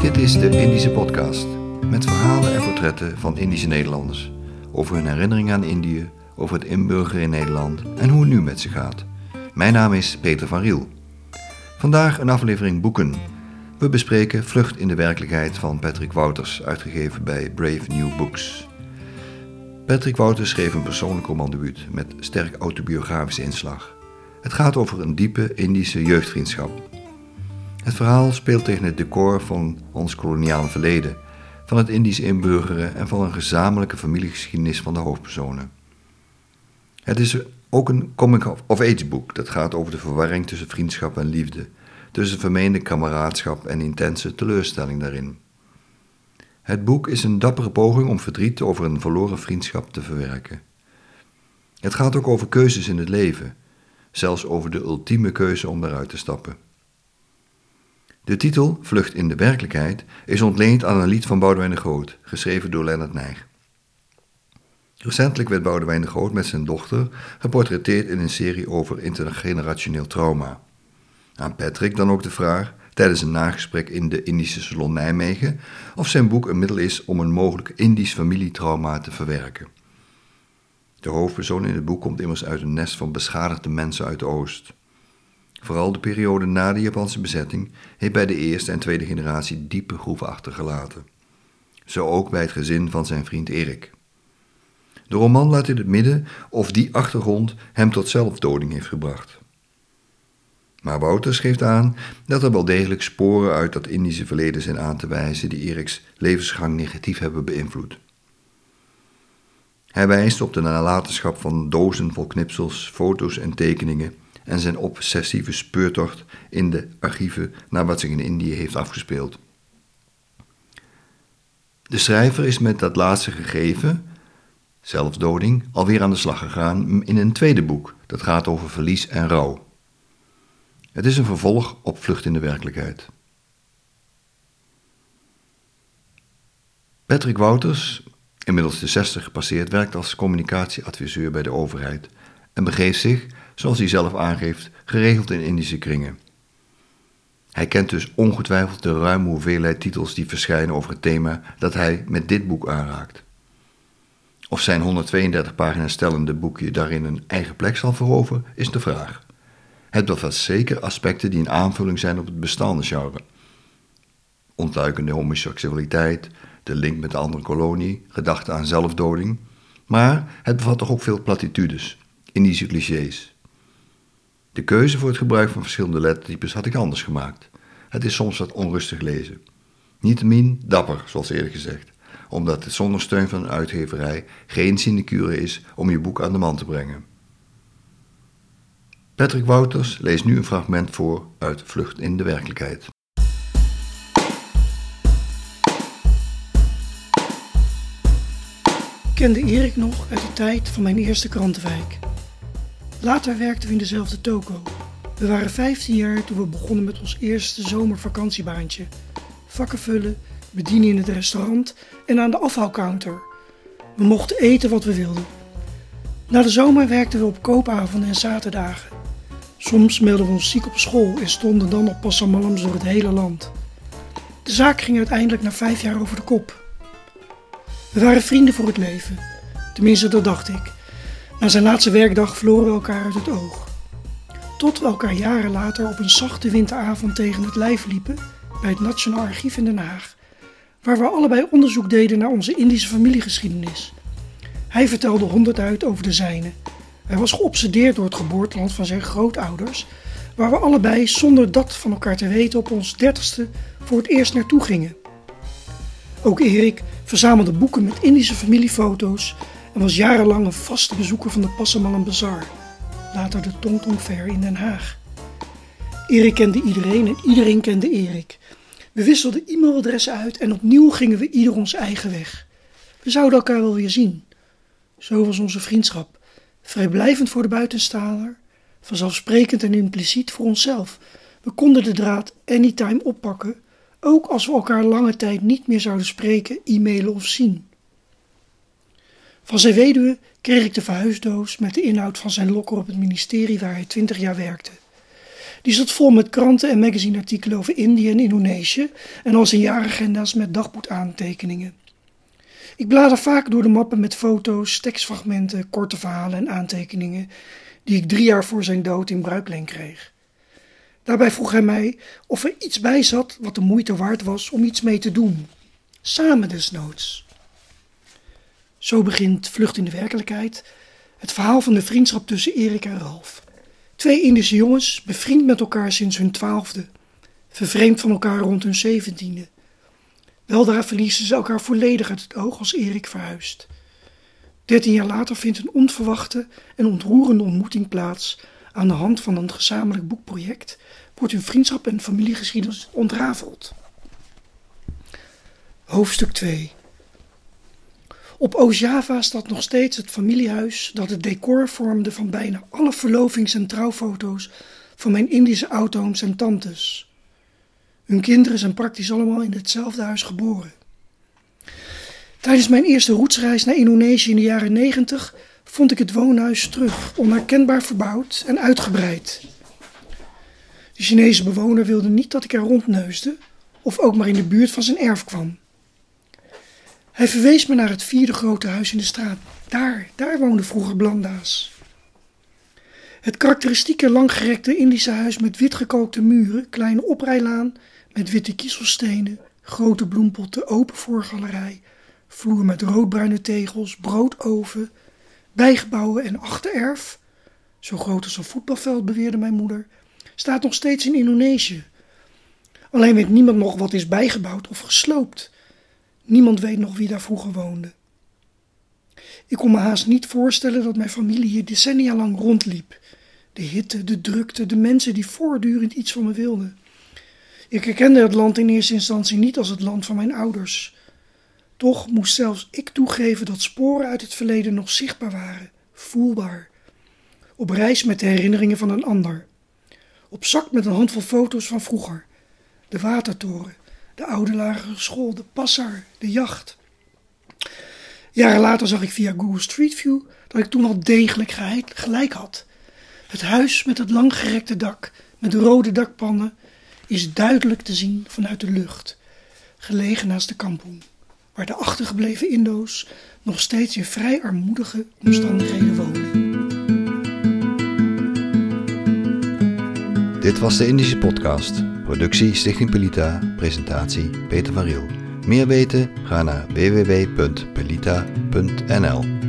Dit is de Indische Podcast. Met verhalen en portretten van Indische Nederlanders. Over hun herinneringen aan Indië, over het inburgeren in Nederland en hoe het nu met ze gaat. Mijn naam is Peter van Riel. Vandaag een aflevering boeken. We bespreken Vlucht in de werkelijkheid van Patrick Wouters, uitgegeven bij Brave New Books. Patrick Wouters schreef een persoonlijk romandebuut met sterk autobiografische inslag. Het gaat over een diepe Indische jeugdvriendschap. Het verhaal speelt tegen het decor van ons koloniale verleden, van het Indisch inburgeren en van een gezamenlijke familiegeschiedenis van de hoofdpersonen. Het is ook een comic-of-age boek dat gaat over de verwarring tussen vriendschap en liefde, tussen vermeende kameraadschap en intense teleurstelling daarin. Het boek is een dappere poging om verdriet over een verloren vriendschap te verwerken. Het gaat ook over keuzes in het leven, zelfs over de ultieme keuze om eruit te stappen. De titel Vlucht in de werkelijkheid is ontleend aan een lied van Boudewijn de Groot, geschreven door Lennart Nijg. Recentelijk werd Boudewijn de Groot met zijn dochter geportretteerd in een serie over intergenerationeel trauma. Aan Patrick dan ook de vraag, tijdens een nagesprek in de Indische Salon Nijmegen, of zijn boek een middel is om een mogelijk Indisch familietrauma te verwerken. De hoofdpersoon in het boek komt immers uit een nest van beschadigde mensen uit de Oost. Vooral de periode na de Japanse bezetting heeft bij de eerste en tweede generatie diepe groeven achtergelaten. Zo ook bij het gezin van zijn vriend Erik. De roman laat in het midden of die achtergrond hem tot zelfdoding heeft gebracht. Maar Wouters geeft aan dat er wel degelijk sporen uit dat Indische verleden zijn aan te wijzen die Eriks levensgang negatief hebben beïnvloed. Hij wijst op de nalatenschap van dozen vol knipsels, foto's en tekeningen en zijn obsessieve speurtocht in de archieven naar wat zich in Indië heeft afgespeeld. De schrijver is met dat laatste gegeven, zelfdoding, alweer aan de slag gegaan in een tweede boek dat gaat over verlies en rouw. Het is een vervolg op Vlucht in de werkelijkheid. Patrick Wouters, inmiddels de 60 gepasseerd, werkt als communicatieadviseur bij de overheid en begeeft zich, zoals hij zelf aangeeft, geregeld in Indische kringen. Hij kent dus ongetwijfeld de ruime hoeveelheid titels die verschijnen over het thema dat hij met dit boek aanraakt. Of zijn 132 pagina's stellende boekje daarin een eigen plek zal veroveren, is de vraag. Het bevat zeker aspecten die een aanvulling zijn op het bestaande genre. Ontluikende homoseksualiteit, de link met de andere kolonie, gedachten aan zelfdoding. Maar het bevat toch ook veel platitudes, Indische clichés. De keuze voor het gebruik van verschillende lettertypes had ik anders gemaakt. Het is soms wat onrustig lezen. Niettemin dapper, zoals eerder gezegd, omdat het zonder steun van een uitgeverij geen sinecure is om je boek aan de man te brengen. Patrick Wouters leest nu een fragment voor uit Vlucht in de werkelijkheid. Kende Erik nog uit de tijd van mijn eerste krantenwijk. Later werkten we in dezelfde toko. We waren 15 jaar toen we begonnen met ons eerste zomervakantiebaantje. Vakken vullen, bedienen in het restaurant en aan de afhaalcounter. We mochten eten wat we wilden. Na de zomer werkten we op koopavonden en zaterdagen. Soms melden we ons ziek op school en stonden dan op passamalams door het hele land. De zaak ging uiteindelijk na vijf jaar over de kop. We waren vrienden voor het leven. Tenminste, dat dacht ik. Na zijn laatste werkdag verloren we elkaar uit het oog. Tot we elkaar jaren later op een zachte winteravond tegen het lijf liepen bij het Nationaal Archief in Den Haag, waar we allebei onderzoek deden naar onze Indische familiegeschiedenis. Hij vertelde honderd uit over de zijne. Hij was geobsedeerd door het geboorteland van zijn grootouders, waar we allebei zonder dat van elkaar te weten op ons dertigste voor het eerst naartoe gingen. Ook Erik verzamelde boeken met Indische familiefoto's en was jarenlang een vaste bezoeker van de Passamallam Bazaar, later de Tongtong Fair in Den Haag. Erik kende iedereen en iedereen kende Erik. We wisselden e-mailadressen uit en opnieuw gingen we ieder ons eigen weg. We zouden elkaar wel weer zien. Zo was onze vriendschap, vrijblijvend voor de buitenstaander, vanzelfsprekend en impliciet voor onszelf. We konden de draad anytime oppakken, ook als we elkaar lange tijd niet meer zouden spreken, e-mailen of zien. Van zijn weduwe kreeg ik de verhuisdoos met de inhoud van zijn lokker op het ministerie waar hij twintig jaar werkte. Die zat vol met kranten en magazineartikelen over Indië en Indonesië en al zijn jaaragenda's met dagboekaantekeningen. Ik blader vaak door de mappen met foto's, tekstfragmenten, korte verhalen en aantekeningen die ik drie jaar voor zijn dood in bruikleen kreeg. Daarbij vroeg hij mij of er iets bij zat wat de moeite waard was om iets mee te doen. Samen desnoods. Zo begint Vlucht in de Werkelijkheid, het verhaal van de vriendschap tussen Erik en Ralf. Twee Indische jongens, bevriend met elkaar sinds hun twaalfde, vervreemd van elkaar rond hun zeventiende. Weldra verliezen ze elkaar volledig uit het oog als Erik verhuist. Dertien jaar later vindt een onverwachte en ontroerende ontmoeting plaats. Aan de hand van een gezamenlijk boekproject wordt hun vriendschap en familiegeschiedenis ontrafeld. Hoofdstuk 2 Op Oost-Java staat nog steeds het familiehuis dat het decor vormde van bijna alle verlovings- en trouwfoto's van mijn Indische oudooms en tantes. Hun kinderen zijn praktisch allemaal in hetzelfde huis geboren. Tijdens mijn eerste roetsreis naar Indonesië in de jaren 90 vond ik het woonhuis terug, onherkenbaar verbouwd en uitgebreid. De Chinese bewoner wilde niet dat ik er rondneusde of ook maar in de buurt van zijn erf kwam. Hij verwees me naar het vierde grote huis in de straat. Daar, daar woonde vroeger Blanda's. Het karakteristieke langgerekte Indische huis met witgekookte muren, kleine oprijlaan met witte kiezelstenen, grote bloempotten, open voorgalerij, vloer met roodbruine tegels, broodoven, bijgebouwen en achtererf, zo groot als een voetbalveld beweerde mijn moeder, staat nog steeds in Indonesië. Alleen weet niemand nog wat is bijgebouwd of gesloopt. Niemand weet nog wie daar vroeger woonde. Ik kon me haast niet voorstellen dat mijn familie hier decennia lang rondliep. De hitte, de drukte, de mensen die voortdurend iets van me wilden. Ik herkende het land in eerste instantie niet als het land van mijn ouders. Toch moest zelfs ik toegeven dat sporen uit het verleden nog zichtbaar waren, voelbaar. Op reis met de herinneringen van een ander. Op zak met een handvol foto's van vroeger. De watertoren, de oude lagere school, de passar, de jacht. Jaren later zag ik via Google Street View dat ik toen al degelijk gelijk had. Het huis met het langgerekte dak, met rode dakpannen, is duidelijk te zien vanuit de lucht, gelegen naast de kampong, waar de achtergebleven Indo's nog steeds in vrij armoedige omstandigheden wonen. Dit was de Indische Podcast. Productie Stichting Pelita. Presentatie Peter van Riel. Meer weten? Ga naar www.pelita.nl